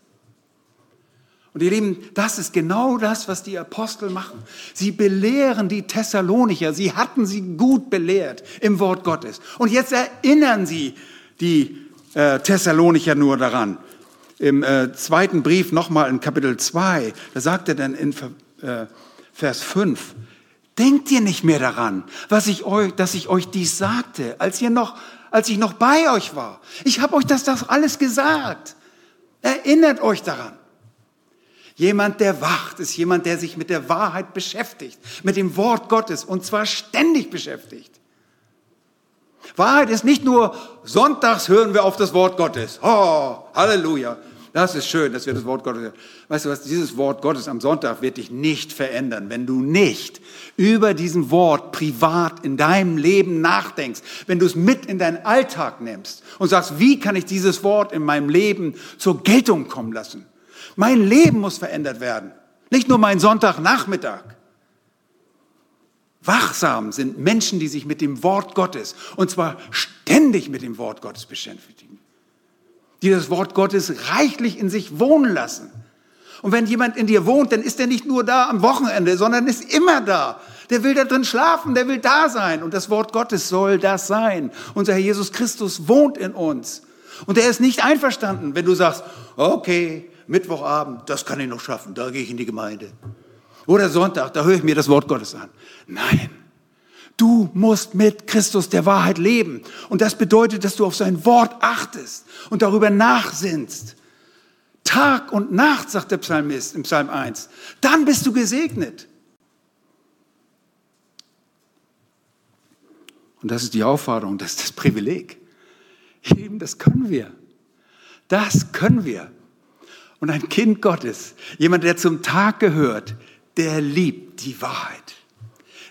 Und ihr Lieben, das ist genau das, was die Apostel machen. Sie belehren die Thessalonicher. Sie hatten sie gut belehrt im Wort Gottes. Und jetzt erinnern sie die äh, Thessalonicher nur daran. Im äh, zweiten Brief nochmal in Kapitel 2, da sagt er dann in äh, Vers 5, denkt ihr nicht mehr daran, was ich euch, dass ich euch dies sagte, als ihr noch, als ich noch bei euch war. Ich habe euch das, das alles gesagt. Erinnert euch daran. Jemand, der wacht, ist jemand, der sich mit der Wahrheit beschäftigt, mit dem Wort Gottes und zwar ständig beschäftigt. Wahrheit ist nicht nur, sonntags hören wir auf das Wort Gottes. Oh, Halleluja. Das ist schön, dass wir das Wort Gottes hören. Weißt du was, dieses Wort Gottes am Sonntag wird dich nicht verändern, wenn du nicht über diesen Wort privat in deinem Leben nachdenkst, wenn du es mit in deinen Alltag nimmst und sagst, wie kann ich dieses Wort in meinem Leben zur Geltung kommen lassen? Mein Leben muss verändert werden. Nicht nur mein Sonntagnachmittag. Wachsam sind Menschen, die sich mit dem Wort Gottes, und zwar ständig mit dem Wort Gottes beschäftigen. Die das Wort Gottes reichlich in sich wohnen lassen. Und wenn jemand in dir wohnt, dann ist er nicht nur da am Wochenende, sondern ist immer da. Der will da drin schlafen, der will da sein. Und das Wort Gottes soll das sein. Unser Herr Jesus Christus wohnt in uns. Und er ist nicht einverstanden, wenn du sagst, okay, Mittwochabend, das kann ich noch schaffen, da gehe ich in die Gemeinde. Oder Sonntag, da höre ich mir das Wort Gottes an. Nein, du musst mit Christus der Wahrheit leben. Und das bedeutet, dass du auf sein Wort achtest und darüber nachsinnst. Tag und Nacht, sagt der Psalmist im Psalm 1. Dann bist du gesegnet. Und das ist die Aufforderung, das ist das Privileg. Eben, das können wir. Das können wir. Und ein Kind Gottes, jemand, der zum Tag gehört, der liebt die Wahrheit.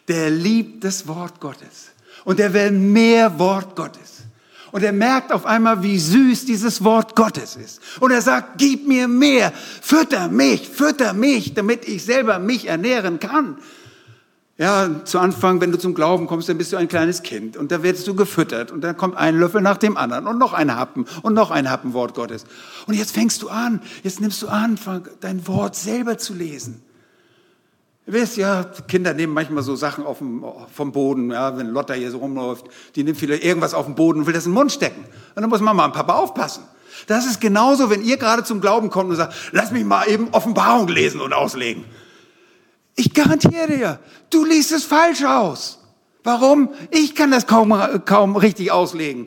Der liebt das Wort Gottes. Und der will mehr Wort Gottes. Und er merkt auf einmal, wie süß dieses Wort Gottes ist. Und er sagt, gib mir mehr, fütter mich, fütter mich, damit ich selber mich ernähren kann. Ja, zu Anfang, wenn du zum Glauben kommst, dann bist du ein kleines Kind und da wirst du gefüttert und dann kommt ein Löffel nach dem anderen und noch ein Happen und noch ein Happen Wort Gottes. Und jetzt fängst du an, jetzt nimmst du an, dein Wort selber zu lesen. Ihr wisst ja, Kinder nehmen manchmal so Sachen auf dem, vom Boden, ja, wenn Lotta hier so rumläuft, die nimmt vielleicht irgendwas auf den Boden und will das in den Mund stecken. Und dann muss Mama und Papa aufpassen. Das ist genauso, wenn ihr gerade zum Glauben kommt und sagt, lass mich mal eben Offenbarung lesen und auslegen. Ich garantiere dir, du liest es falsch aus. Warum? Ich kann das kaum, kaum richtig auslegen.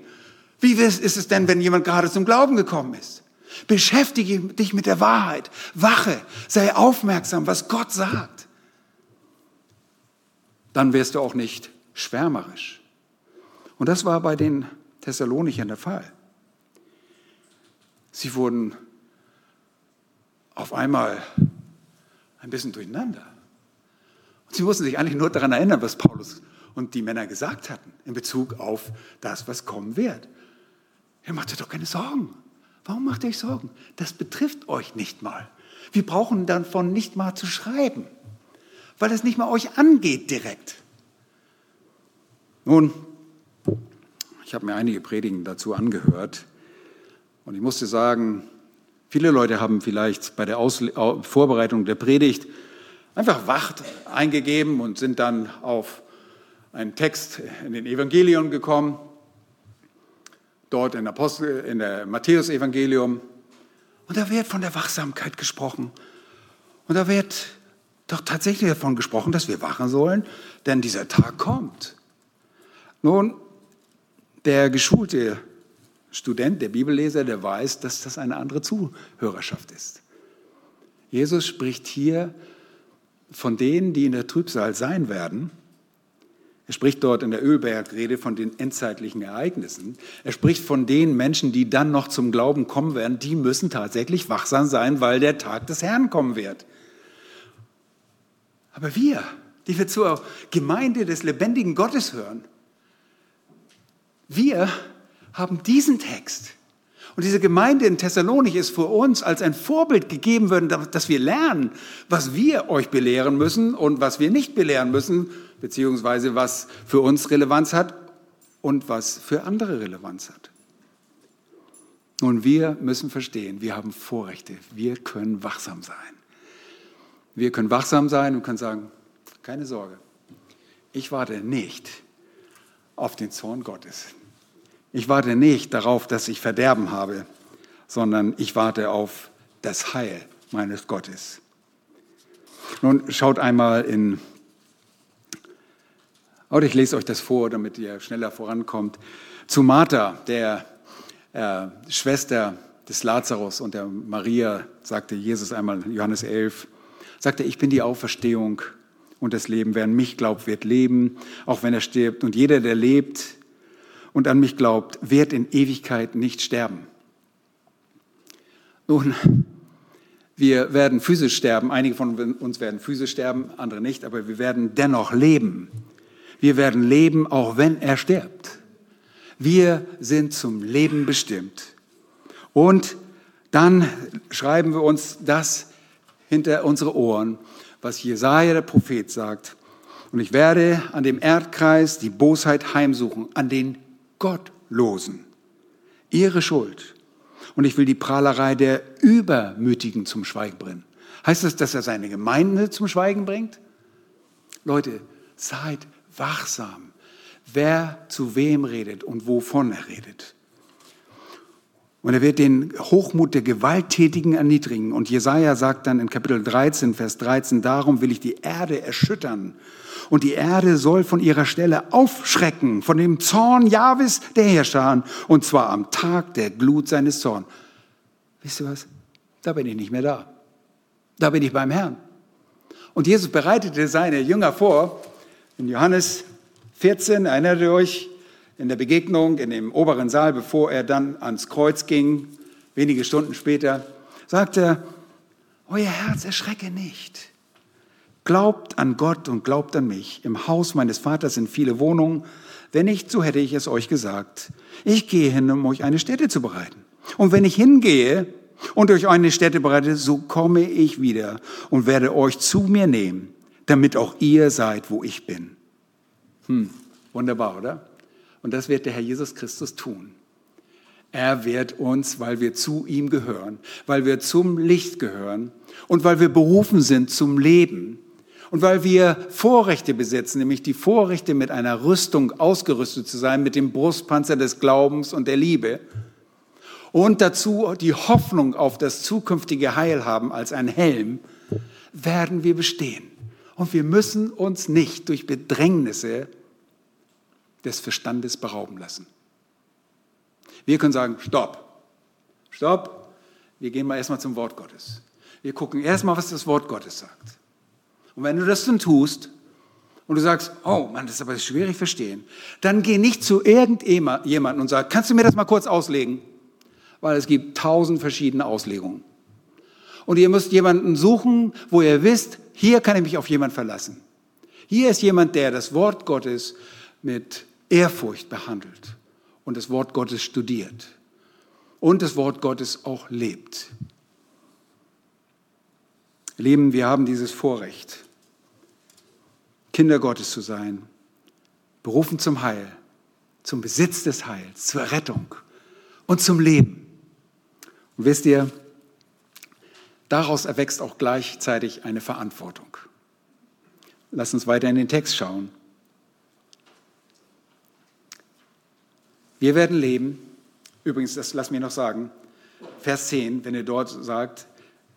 Wie ist es denn, wenn jemand gerade zum Glauben gekommen ist? Beschäftige dich mit der Wahrheit. Wache. Sei aufmerksam, was Gott sagt dann wärst du auch nicht schwärmerisch. Und das war bei den Thessalonichern der Fall. Sie wurden auf einmal ein bisschen durcheinander. Und sie mussten sich eigentlich nur daran erinnern, was Paulus und die Männer gesagt hatten in Bezug auf das, was kommen wird. Ihr macht euch doch keine Sorgen. Warum macht ihr euch Sorgen? Das betrifft euch nicht mal. Wir brauchen davon nicht mal zu schreiben weil es nicht mal euch angeht direkt. Nun, ich habe mir einige Predigen dazu angehört und ich musste sagen, viele Leute haben vielleicht bei der Ausle Vorbereitung der Predigt einfach Wacht eingegeben und sind dann auf einen Text in den Evangelium gekommen, dort in, Apostel, in der Matthäus-Evangelium. Und da wird von der Wachsamkeit gesprochen. Und da wird doch tatsächlich davon gesprochen, dass wir wachen sollen, denn dieser Tag kommt. Nun, der geschulte Student, der Bibelleser, der weiß, dass das eine andere Zuhörerschaft ist. Jesus spricht hier von denen, die in der Trübsal sein werden. Er spricht dort in der Ölbergrede von den endzeitlichen Ereignissen. Er spricht von den Menschen, die dann noch zum Glauben kommen werden. Die müssen tatsächlich wachsam sein, weil der Tag des Herrn kommen wird. Aber wir, die wir zur Gemeinde des lebendigen Gottes hören, wir haben diesen Text. Und diese Gemeinde in Thessalonich ist für uns als ein Vorbild gegeben worden, dass wir lernen, was wir euch belehren müssen und was wir nicht belehren müssen, beziehungsweise was für uns Relevanz hat und was für andere Relevanz hat. Und wir müssen verstehen, wir haben Vorrechte, wir können wachsam sein. Wir können wachsam sein und können sagen, keine Sorge, ich warte nicht auf den Zorn Gottes. Ich warte nicht darauf, dass ich Verderben habe, sondern ich warte auf das Heil meines Gottes. Nun schaut einmal in, oder ich lese euch das vor, damit ihr schneller vorankommt, zu Martha, der äh, Schwester des Lazarus und der Maria, sagte Jesus einmal in Johannes 11, sagt er, ich bin die Auferstehung und das Leben. Wer an mich glaubt, wird leben, auch wenn er stirbt. Und jeder, der lebt und an mich glaubt, wird in Ewigkeit nicht sterben. Nun, wir werden physisch sterben. Einige von uns werden physisch sterben, andere nicht, aber wir werden dennoch leben. Wir werden leben, auch wenn er stirbt. Wir sind zum Leben bestimmt. Und dann schreiben wir uns das hinter unsere Ohren, was Jesaja der Prophet sagt. Und ich werde an dem Erdkreis die Bosheit heimsuchen, an den Gottlosen, ihre Schuld. Und ich will die Prahlerei der Übermütigen zum Schweigen bringen. Heißt das, dass er seine Gemeinde zum Schweigen bringt? Leute, Seid wachsam, wer zu wem redet und wovon er redet. Und er wird den Hochmut der Gewalttätigen erniedrigen. Und Jesaja sagt dann in Kapitel 13, Vers 13, darum will ich die Erde erschüttern. Und die Erde soll von ihrer Stelle aufschrecken, von dem Zorn Jahwes der Herrscher, und zwar am Tag der Glut seines Zorns. Wisst ihr was? Da bin ich nicht mehr da. Da bin ich beim Herrn. Und Jesus bereitete seine Jünger vor. In Johannes 14, erinnert ihr euch, in der Begegnung in dem oberen Saal, bevor er dann ans Kreuz ging, wenige Stunden später, sagte er, euer Herz erschrecke nicht. Glaubt an Gott und glaubt an mich. Im Haus meines Vaters sind viele Wohnungen. Wenn nicht, so hätte ich es euch gesagt. Ich gehe hin, um euch eine Stätte zu bereiten. Und wenn ich hingehe und euch eine Stätte bereite, so komme ich wieder und werde euch zu mir nehmen, damit auch ihr seid, wo ich bin. Hm, wunderbar, oder? Und das wird der Herr Jesus Christus tun. Er wird uns, weil wir zu ihm gehören, weil wir zum Licht gehören und weil wir berufen sind zum Leben und weil wir Vorrechte besitzen, nämlich die Vorrechte mit einer Rüstung ausgerüstet zu sein, mit dem Brustpanzer des Glaubens und der Liebe und dazu die Hoffnung auf das zukünftige Heil haben als ein Helm, werden wir bestehen. Und wir müssen uns nicht durch Bedrängnisse des Verstandes berauben lassen. Wir können sagen, stopp, stopp, wir gehen mal erstmal zum Wort Gottes. Wir gucken erstmal, was das Wort Gottes sagt. Und wenn du das dann tust und du sagst, oh Mann, das ist aber schwierig verstehen, dann geh nicht zu irgendjemandem und sag, kannst du mir das mal kurz auslegen? Weil es gibt tausend verschiedene Auslegungen. Und ihr müsst jemanden suchen, wo ihr wisst, hier kann ich mich auf jemanden verlassen. Hier ist jemand, der das Wort Gottes mit Ehrfurcht behandelt und das Wort Gottes studiert und das Wort Gottes auch lebt. Leben, wir haben dieses Vorrecht, Kinder Gottes zu sein, berufen zum Heil, zum Besitz des Heils, zur Rettung und zum Leben. Und wisst ihr, daraus erwächst auch gleichzeitig eine Verantwortung. Lass uns weiter in den Text schauen. Wir werden leben, übrigens, das lass mir noch sagen, Vers 10, wenn ihr dort sagt,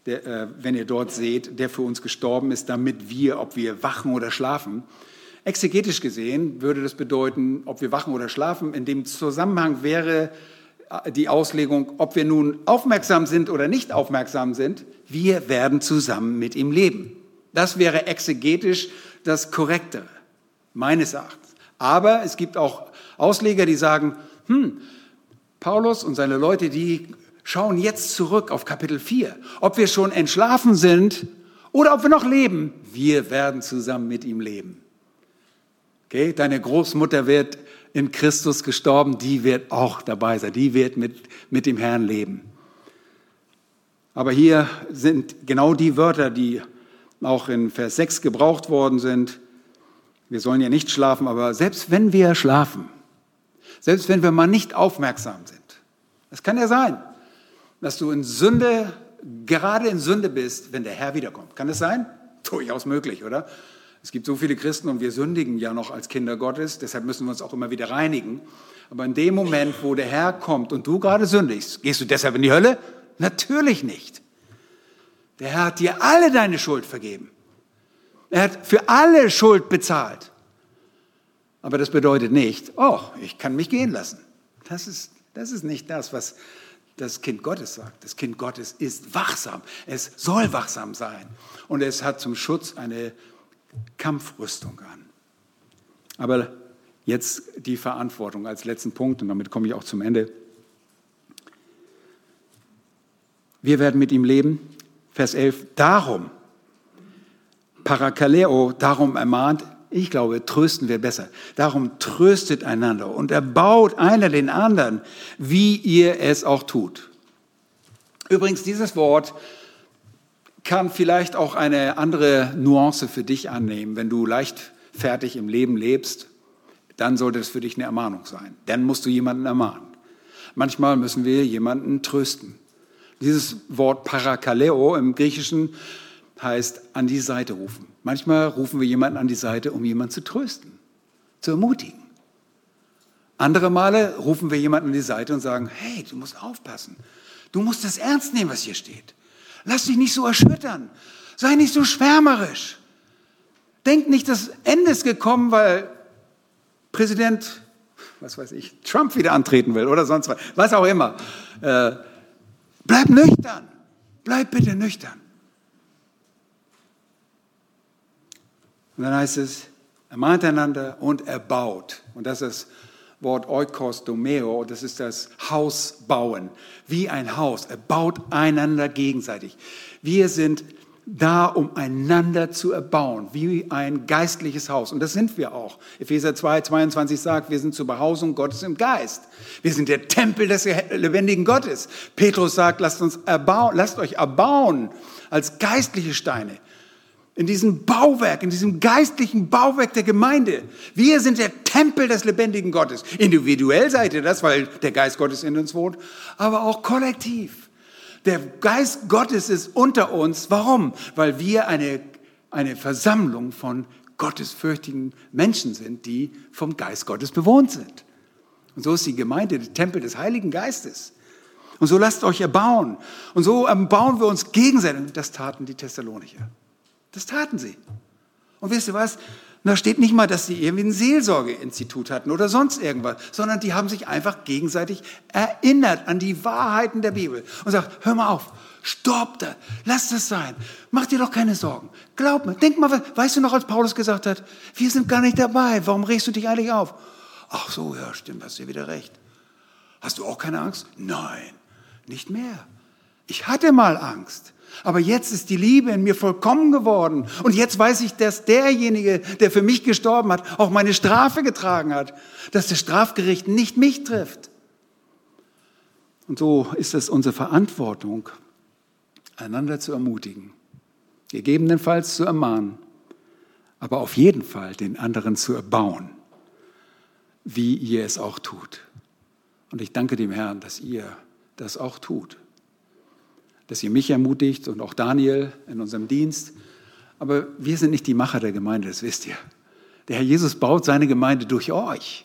der, äh, wenn ihr dort seht, der für uns gestorben ist, damit wir, ob wir wachen oder schlafen. Exegetisch gesehen würde das bedeuten, ob wir wachen oder schlafen. In dem Zusammenhang wäre äh, die Auslegung, ob wir nun aufmerksam sind oder nicht aufmerksam sind, wir werden zusammen mit ihm leben. Das wäre exegetisch das Korrektere, meines Erachtens. Aber es gibt auch Ausleger, die sagen, hm, Paulus und seine Leute, die schauen jetzt zurück auf Kapitel 4. Ob wir schon entschlafen sind oder ob wir noch leben, wir werden zusammen mit ihm leben. Okay, deine Großmutter wird in Christus gestorben, die wird auch dabei sein, die wird mit, mit dem Herrn leben. Aber hier sind genau die Wörter, die auch in Vers 6 gebraucht worden sind. Wir sollen ja nicht schlafen, aber selbst wenn wir schlafen, selbst wenn wir mal nicht aufmerksam sind. Es kann ja sein, dass du in Sünde, gerade in Sünde bist, wenn der Herr wiederkommt. Kann das sein? Durchaus möglich, oder? Es gibt so viele Christen und wir sündigen ja noch als Kinder Gottes, deshalb müssen wir uns auch immer wieder reinigen. Aber in dem Moment, wo der Herr kommt und du gerade sündigst, gehst du deshalb in die Hölle? Natürlich nicht. Der Herr hat dir alle deine Schuld vergeben. Er hat für alle Schuld bezahlt. Aber das bedeutet nicht, oh, ich kann mich gehen lassen. Das ist, das ist nicht das, was das Kind Gottes sagt. Das Kind Gottes ist wachsam. Es soll wachsam sein. Und es hat zum Schutz eine Kampfrüstung an. Aber jetzt die Verantwortung als letzten Punkt, und damit komme ich auch zum Ende. Wir werden mit ihm leben. Vers 11. Darum, Parakaleo, darum ermahnt, ich glaube, trösten wir besser. Darum tröstet einander und erbaut einer den anderen, wie ihr es auch tut. Übrigens, dieses Wort kann vielleicht auch eine andere Nuance für dich annehmen. Wenn du leichtfertig im Leben lebst, dann sollte es für dich eine Ermahnung sein. Dann musst du jemanden ermahnen. Manchmal müssen wir jemanden trösten. Dieses Wort Parakaleo im Griechischen heißt an die Seite rufen. Manchmal rufen wir jemanden an die Seite, um jemanden zu trösten, zu ermutigen. Andere Male rufen wir jemanden an die Seite und sagen, hey, du musst aufpassen. Du musst das ernst nehmen, was hier steht. Lass dich nicht so erschüttern. Sei nicht so schwärmerisch. Denk nicht, das Ende ist gekommen, weil Präsident, was weiß ich, Trump wieder antreten will oder sonst was, was auch immer. Äh, bleib nüchtern. Bleib bitte nüchtern. Und dann heißt es, er mahnt einander und er baut. Und das ist Wort Oikos Domeo, das ist das Haus bauen. Wie ein Haus. Er baut einander gegenseitig. Wir sind da, um einander zu erbauen, wie ein geistliches Haus. Und das sind wir auch. Epheser 2, 22 sagt, wir sind zur Behausung Gottes im Geist. Wir sind der Tempel des lebendigen Gottes. Petrus sagt, lasst uns erbauen, lasst euch erbauen als geistliche Steine in diesem Bauwerk, in diesem geistlichen Bauwerk der Gemeinde. Wir sind der Tempel des lebendigen Gottes. Individuell seid ihr das, weil der Geist Gottes in uns wohnt, aber auch kollektiv. Der Geist Gottes ist unter uns. Warum? Weil wir eine, eine Versammlung von gottesfürchtigen Menschen sind, die vom Geist Gottes bewohnt sind. Und so ist die Gemeinde der Tempel des Heiligen Geistes. Und so lasst euch erbauen. Und so bauen wir uns gegenseitig. Das taten die Thessalonicher. Das taten sie. Und wisst ihr was? Da steht nicht mal, dass sie irgendwie ein Seelsorgeinstitut hatten oder sonst irgendwas, sondern die haben sich einfach gegenseitig erinnert an die Wahrheiten der Bibel und sagt, hör mal auf, stopp da, lass das sein, mach dir doch keine Sorgen, glaub mir, denk mal, weißt du noch, als Paulus gesagt hat, wir sind gar nicht dabei, warum regst du dich eigentlich auf? Ach so, ja, stimmt, hast du wieder recht. Hast du auch keine Angst? Nein, nicht mehr. Ich hatte mal Angst. Aber jetzt ist die Liebe in mir vollkommen geworden. Und jetzt weiß ich, dass derjenige, der für mich gestorben hat, auch meine Strafe getragen hat. Dass das Strafgericht nicht mich trifft. Und so ist es unsere Verantwortung, einander zu ermutigen, gegebenenfalls zu ermahnen, aber auf jeden Fall den anderen zu erbauen, wie ihr es auch tut. Und ich danke dem Herrn, dass ihr das auch tut dass ihr mich ermutigt und auch Daniel in unserem Dienst. Aber wir sind nicht die Macher der Gemeinde, das wisst ihr. Der Herr Jesus baut seine Gemeinde durch euch.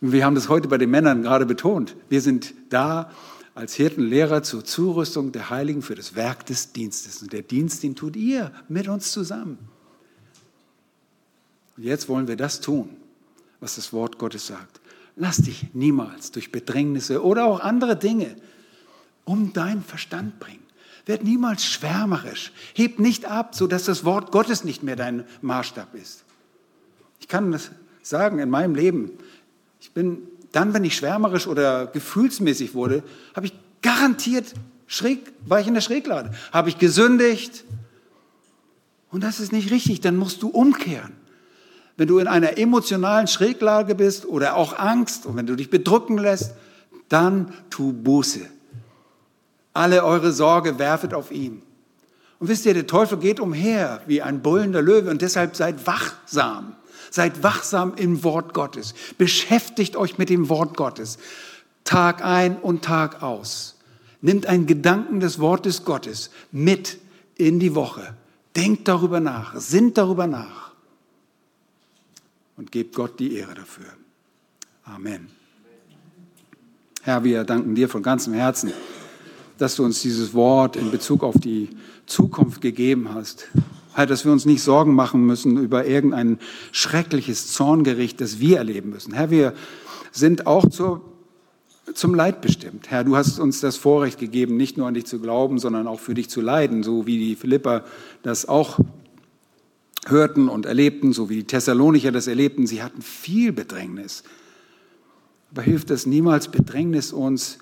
Und wir haben das heute bei den Männern gerade betont. Wir sind da als Hirtenlehrer zur Zurüstung der Heiligen für das Werk des Dienstes. Und der Dienst, den tut ihr mit uns zusammen. Und jetzt wollen wir das tun, was das Wort Gottes sagt. Lass dich niemals durch Bedrängnisse oder auch andere Dinge um deinen Verstand bringen. Werd niemals schwärmerisch. Heb nicht ab, sodass das Wort Gottes nicht mehr dein Maßstab ist. Ich kann das sagen in meinem Leben. Ich bin dann, wenn ich schwärmerisch oder gefühlsmäßig wurde, habe ich garantiert schräg, war ich in der Schräglade. Habe ich gesündigt. Und das ist nicht richtig. Dann musst du umkehren. Wenn du in einer emotionalen Schräglage bist oder auch Angst und wenn du dich bedrücken lässt, dann tu Buße. Alle eure Sorge werfet auf ihn. Und wisst ihr, der Teufel geht umher wie ein bullender Löwe und deshalb seid wachsam. Seid wachsam im Wort Gottes. Beschäftigt euch mit dem Wort Gottes. Tag ein und Tag aus. Nimmt einen Gedanken des Wortes Gottes mit in die Woche. Denkt darüber nach, sinnt darüber nach und gebt Gott die Ehre dafür. Amen. Herr, wir danken dir von ganzem Herzen dass du uns dieses Wort in Bezug auf die Zukunft gegeben hast. Herr, dass wir uns nicht Sorgen machen müssen über irgendein schreckliches Zorngericht, das wir erleben müssen. Herr, wir sind auch zur, zum Leid bestimmt. Herr, du hast uns das Vorrecht gegeben, nicht nur an dich zu glauben, sondern auch für dich zu leiden, so wie die Philipper das auch hörten und erlebten, so wie die Thessalonicher das erlebten. Sie hatten viel Bedrängnis. Aber hilft es niemals Bedrängnis uns,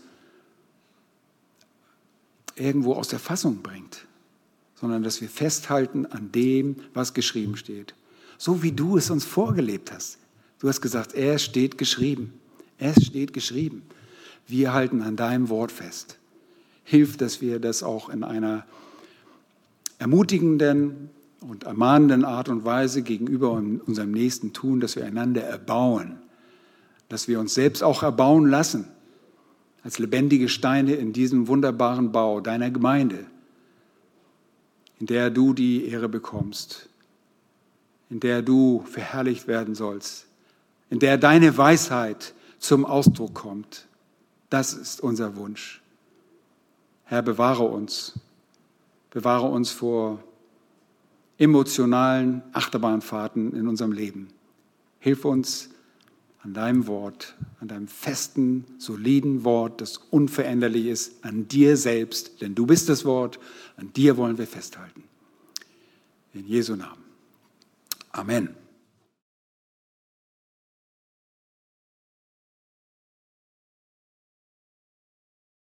irgendwo aus der Fassung bringt, sondern dass wir festhalten an dem, was geschrieben steht. So wie du es uns vorgelebt hast. Du hast gesagt, es steht geschrieben. Es steht geschrieben. Wir halten an deinem Wort fest. Hilf, dass wir das auch in einer ermutigenden und ermahnenden Art und Weise gegenüber unserem Nächsten tun, dass wir einander erbauen, dass wir uns selbst auch erbauen lassen als lebendige Steine in diesem wunderbaren Bau deiner Gemeinde. in der du die Ehre bekommst, in der du verherrlicht werden sollst, in der deine Weisheit zum Ausdruck kommt. Das ist unser Wunsch. Herr, bewahre uns, bewahre uns vor emotionalen Achterbahnfahrten in unserem Leben. Hilf uns an deinem Wort, an deinem festen, soliden Wort, das unveränderlich ist, an dir selbst, denn du bist das Wort, an dir wollen wir festhalten. In Jesu Namen. Amen.